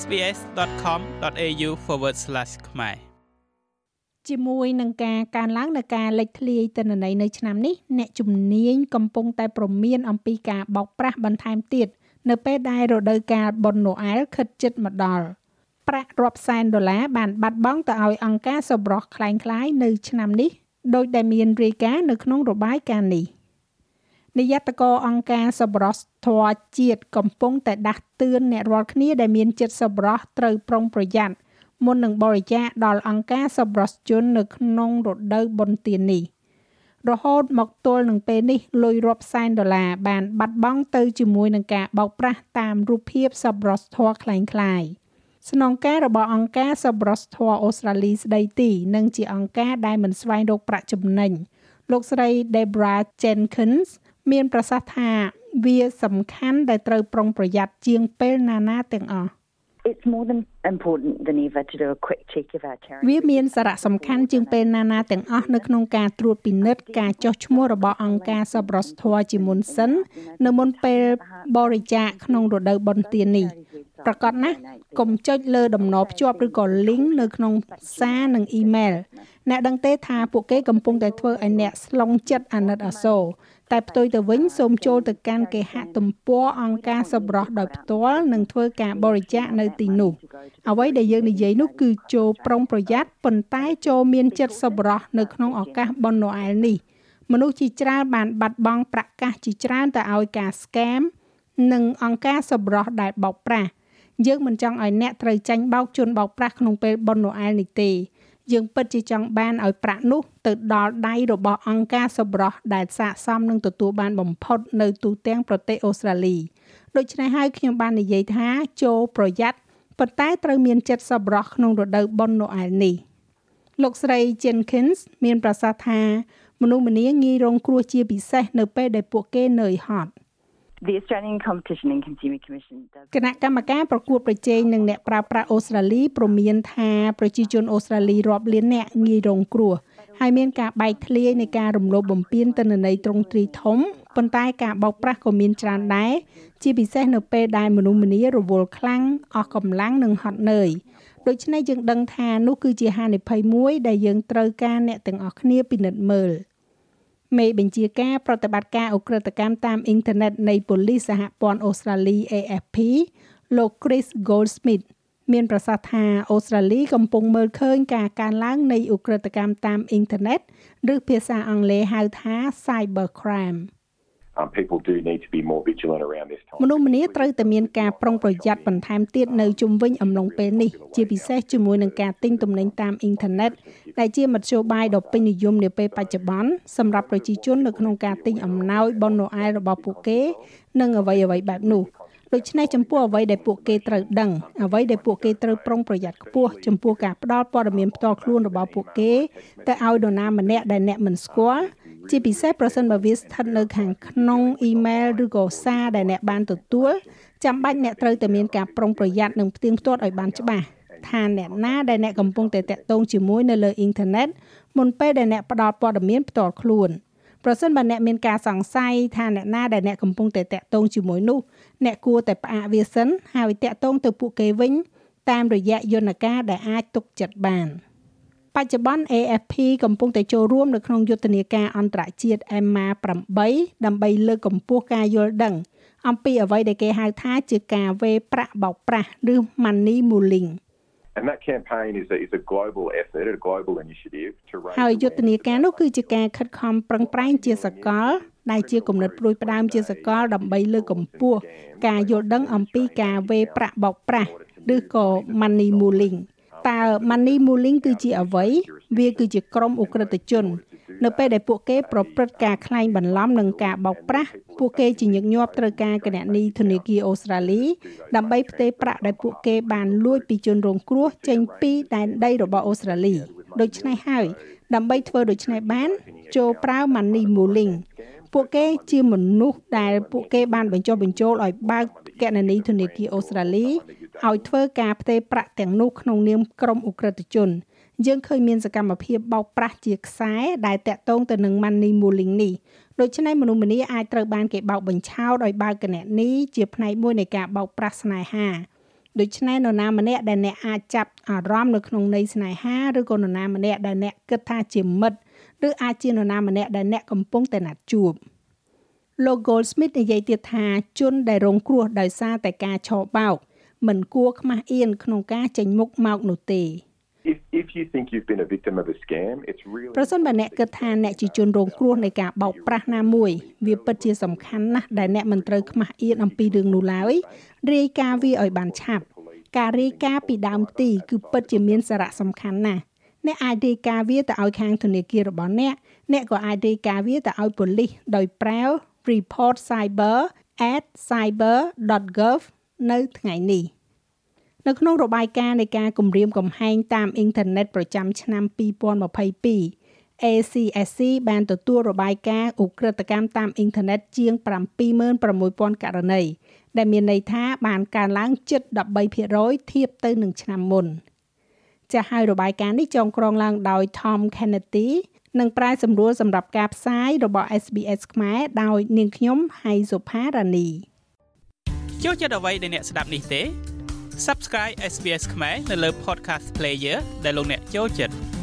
sbs.com.au/ ខ្មែរជាមួយនឹងការកើនឡើងនៃការលេចធ្លាយទិន្នន័យនៅឆ្នាំនេះអ្នកជំនាញកំពុងតែប្រមានអំពីការបោកប្រាស់បន្ថែមទៀតនៅពេលដែលរដូវកាលបុណ្យណូអែលខិតជិតមកដល់ប្រាក់រាប់សែនដុល្លារបានបាត់បង់ទៅឲ្យអង្គការសប្បុរសคล้ายៗនៅឆ្នាំនេះដោយដែលមានរាយការណ៍នៅក្នុងរបាយការណ៍នេះ នាយកតកអង្គការសប្បុរសធម៌ជាតិកំពុងតែដាស់តឿនអ្នករាល់គ្នាដែលមានចិត្តសប្បុរសត្រូវប្រុងប្រយ័ត្នមុននឹងបរិច្ចាគដល់អង្គការសប្បុរសជននៅក្នុងរដូវបុណ្យទាននេះរហូតមកទល់នឹងពេលនេះលុយរាប់សែនដុល្លារបានបាត់បង់ទៅជាមួយនឹងការបោកប្រាស់តាមរូបភាពសប្បុរសធម៌คล้ายៗស្នងការរបស់អង្គការសប្បុរសធម៌អូស្ត្រាលីស្ដីទីនិងជាអង្គការដែលមិនស្វែងរកប្រាក់ចំណេញលោកស្រី Debra Jenkins មានប្រសាសន៍ថាវាសំខាន់ដែលត្រូវប្រុងប្រយ័ត្នជាងពេលណាណាទាំងអស់ It's more than important than ever to do a quick check of our charity. វាមានសារៈសំខាន់ជាងពេលណាណាទាំងអស់នៅក្នុងការត្រួតពិនិត្យការចុះឈ្មោះរបស់អង្គការសប្បុរសធម៌ជាមុនសិន នៅមុនពេលបរិច្ចាគក្នុងរដូវបុណ្យទាននេះ ប្រកាសណាស់កុំចុចលើតំណភ្ជាប់ឬក៏ link នៅក្នុងសារនិង email អ្នកដឹងទេថាពួកគេកំពុងតែធ្វើឲ្យអ្នកស្លងចិត្តអាណិតអាសូរតែផ្ទុយទៅវិញសូមចូលទៅកាន់គេហទំព័រអង្គការសប្បុរសដោយផ្ទាល់និងធ្វើការបរិច្ចាគនៅទីនោះអ្វីដែលយើងនិយាយនោះគឺចូលប្រុងប្រយ័ត្នប៉ុន្តែចូលមានចិត្តសប្បុរសនៅក្នុងឱកាសបុណ្យណូអែលនេះមនុស្សជាច្រើនបានបាត់បង់ប្រាក់កាសជាច្រើនទៅឲ្យការ scam និងអង្គការសប្បុរសដែលបោកប្រាស់ យើងមិនចង់ឲ្យអ្នកត្រូវចាញ់បោកជន់បោកប្រាស់ក្នុងពេលបុណ្យណូអែលនេះទេយើងពិតជាចង់បានឲ្យប្រាក់នោះទៅដល់ដៃរបស់អង្គការសប្បុរសដែលស័ក្តិសមនឹងទទួលបានបំផុតនៅទូទាំងប្រទេសអូស្ត្រាលីដូច្នេះហើយខ្ញុំបាននិយាយថាចូលប្រយ័ត្នប៉ុន្តែត្រូវមានចិត្តសប្បុរសក្នុងរដូវបុណ្យណូអែលនេះលោកស្រី Jenkins មានប្រសាសន៍ថាមនុស្សម្នាងាយរងគ្រោះជាពិសេសនៅពេលដែលពួកគេនឿយហត់ The Australian Competition and Consumer Commission does គណៈកម្មការប្រកួតប្រជែងនឹងអ្នកប្រើប្រាស់អូស្ត្រាលីព្រមានថាប្រជាជនអូស្ត្រាលីរាប់លានអ្នកងាយរងគ្រោះហើយមានការបែកធ្លាយនៃការរំលោភបំពានទិន្នន័យត្រង់ទ្រីធំប៉ុន្តែការបោកប្រាស់ក៏មានច្រើនដែរជាពិសេសនៅពេលដែលមនុស្សម្នារវល់ខ្លាំងអស់កម្លាំងនិងហត់នឿយដូច្នេះយើងដឹងថានោះគឺជាហានិភ័យមួយដែលយើងត្រូវការអ្នកទាំងអស់គ្នាពិនិត្យមើល។ មេបញ្ជាការប្រតិបត្តិការអ ுக ្រិតកម្មតាមអ៊ីនធឺណិតនៃប៉ូលីសសហព័ន្ធអូស្ត្រាលី AFP លោក Chris Goldsmith មានប្រសាសន៍ថាអូស្ត្រាលីកំពុងមើលឃើញការកើនឡើងនៃអ ுக ្រិតកម្មតាមអ៊ីនធឺណិតឬភាសាអង់គ្លេសហៅថា cyber crime um, people do need to be more vigilant around this time មនុស្សម្នាត្រូវតែមានការប្រុងប្រយ័ត្នបន្ថែមទៀតនៅជុំវិញអំឡុងពេលនេះជាពិសេសជាមួយនឹងការទិញទំនិញតាមអ៊ីនធឺណិតដែលជាមធ្យោបាយដ៏ពេញនិយមនាពេលបច្ចុប្បន្នសម្រាប់ប្រជាជននៅក្នុងការទិញអំណោយបុណ្យណូអែលរបស់ពួកគេ និងអ្វីៗបែបនោះដូច្នេះចំពោះអ្វីដែលពួកគេត្រូវដឹងអ្វីដែលពួកគេត្រូវប្រុងប្រយ័ត្នខ្ពស់ចំពោះការផ្ដល់ព័ត៌មានផ្ទាល់ខ្លួនរបស់ពួកគេទៅឲ្យនរណាម្នាក់ដែលអ្នកមិនស្គាល់ ជាពិសេសប្រសិនបើវាស្ថិតនៅខាងក្នុងអ៊ីមែលឬក៏សារដែលអ្នកបានទទួលចាំបាច់អ្នកត្រូវតែមានការប្រុងប្រយ័ត្ននិងផ្ទៀងផ្ទាត់ឲ្យបានច្បាស់ថាអ្នកណាដែលអ្នកកំពុងតែតាក់ទងជាមួយនៅលើអ៊ីនធឺណិតមុនពេលដែលអ្នកផ្ដល់ព័ត៌មានផ្ទាល់ខ្លួនប្រសិនបើអ្នកមានការសង្ស័យថាអ្នកណាដែលអ្នកកំពុងតែតាក់ទងជាមួយនោះអ្នកគួរតែផ្អាកវាសិនហើយតាក់ទងទៅពួកគេវិញតាមរយៈយន្តការដែលអាចទុកចិត្តបាន។ បច្ចុប្បន្ន AFP កំពុងតែចូលរួមនៅក្នុងយុទ្ធនាការអន្តរជាតិ EMMA 8ដើម្បីលើកកម្ពស់ការយល់ដឹងអំពីអ្វីដែលគេហៅថាជាការវេប្រាក់បោកប្រាស់ឬ money muling And that campaign is a, is a global effort, a global initiative to raise ហើយយុទ្ធនាការនោះគឺជាការខិតខំប្រឹងប្រែងជាសកលដែលជាគំនិតព្រួយផ្ដើមជាសកលដើម្បីលើកកម្ពស់ការយល់ដឹងអំពីការវេប្រាក់បោកប្រាស់ឬក៏ money muling តើ money muling គឺជាអ្វីវាគឺជាក្រុមអ ுக ្រិតជន នៅពេលដែលពួកគេប្រព្រឹត្តការក្លែងបន្លំនិងការបោកប្រាស់ពួកគេជាញឹកញាប់ត្រូវការគណនីធនាគារអូស្ត្រាលី ដើម្បីផ្ទេរប្រាក់ដែលពួកគេបានលួចពីជនរងគ្រោះចេញពីដែនដីរបស់អូស្ត្រាលីដូច្នេះហើយដើម្បីធ្វើដូច្នេះបានចូលប្រើ money muling ពួកគេជាមនុស្សដែលពួកគេបានបញ្ចុះបញ្ចូលឲ្យបើកគណនីធនាគារអូស្ត្រាលីឲ្យធ្វើការផ្ទេរប្រាក់ទាំងនោះក្នុងនាមក្រុមអ ுக ្រិតជនយើងឃើញមានសកម្មភាពបោកប្រាស់ជាខ្សែដែលតាក់ទងទៅនឹង money muling នេះដូច្នេះមនុស្សម្នាអាចត្រូវបានគេបោកបញ្ឆោតឲ្យបើកគណនីជាផ្នែកមួយនៃការបោកប្រាស់ស្នេហាដូច្នេះនរណាម្នាក់ដែលអ្នកអាចចាប់អារម្មណ៍នៅក្នុងន័យស្នេហាឬក៏នរណាម្នាក់ដែលអ្នកគិតថាជាមិត្ត ឬអាចជានរណាម្នាក់ដែលអ្នកកំពុងតែណាត់ជួបលោក Goldsmith និយាយទៀតថាជនដែលរងគ្រោះដោយសារតែការឆោបោកមិនគួរខ្មាស់អៀនក្នុងការចេញមុខមកនោះទេ If, if you think you've been a victim of a scam, it's really ប្រសិនបើអ្នកគិតថាអ្នកជាជនរងគ្រោះនៃការបោកប្រាស់ណាមួយ វាពិតជាសំខាន់ណាស់ដែលអ្នកមិនត្រូវខ្មាស់អៀនអំពីរឿងនោះឡើយរាយការណ៍វាឲ្យបានឆាប់ការរាយការណ៍ពីដើមទីគឺពិតជាមានសារៈសំខាន់ណាស់ អ្នកអាចរាយការណ៍វាទៅឲ្យខាងធនាគាររបស់អ្នកអ្នកក៏អាចរាយការណ៍វាទៅឲ្យប៉ូលីសដោយប្រើ reportcyber@cyber.gov នៅថ្ងៃនេះ។នៅក្នុងរបាយការណ៍នៃការគម្រាមកំហែងតាមអ៊ីនធឺណិតប្រចាំឆ្នាំ2022 ACSC បានទទួលរបាយការណ៍ឧក្រិដ្ឋកម្មតាមអ៊ីនធឺណិតជាង76,000ករណីដែលមានន័យថាបានកើនឡើងជិត13%ធៀបទៅនឹងឆ្នាំមុន ចាស់ហើយរបាយការណ៍នេះចងក្រងឡើងដោយ Tom Kennedy និងប្រាយសម្រួលសម្រាប់ការផ្សាយរបស់ SBS ខ្មែរដោយនាងខ្ញុំហៃសុផារ៉ានីចូលចិត្តអ្វីដែលអ្នកស្ដាប់នេះទេ Subscribe SBS ខ្មែរនៅលើ Podcast Player ដែលលោកអ្នកចូលចិត្ត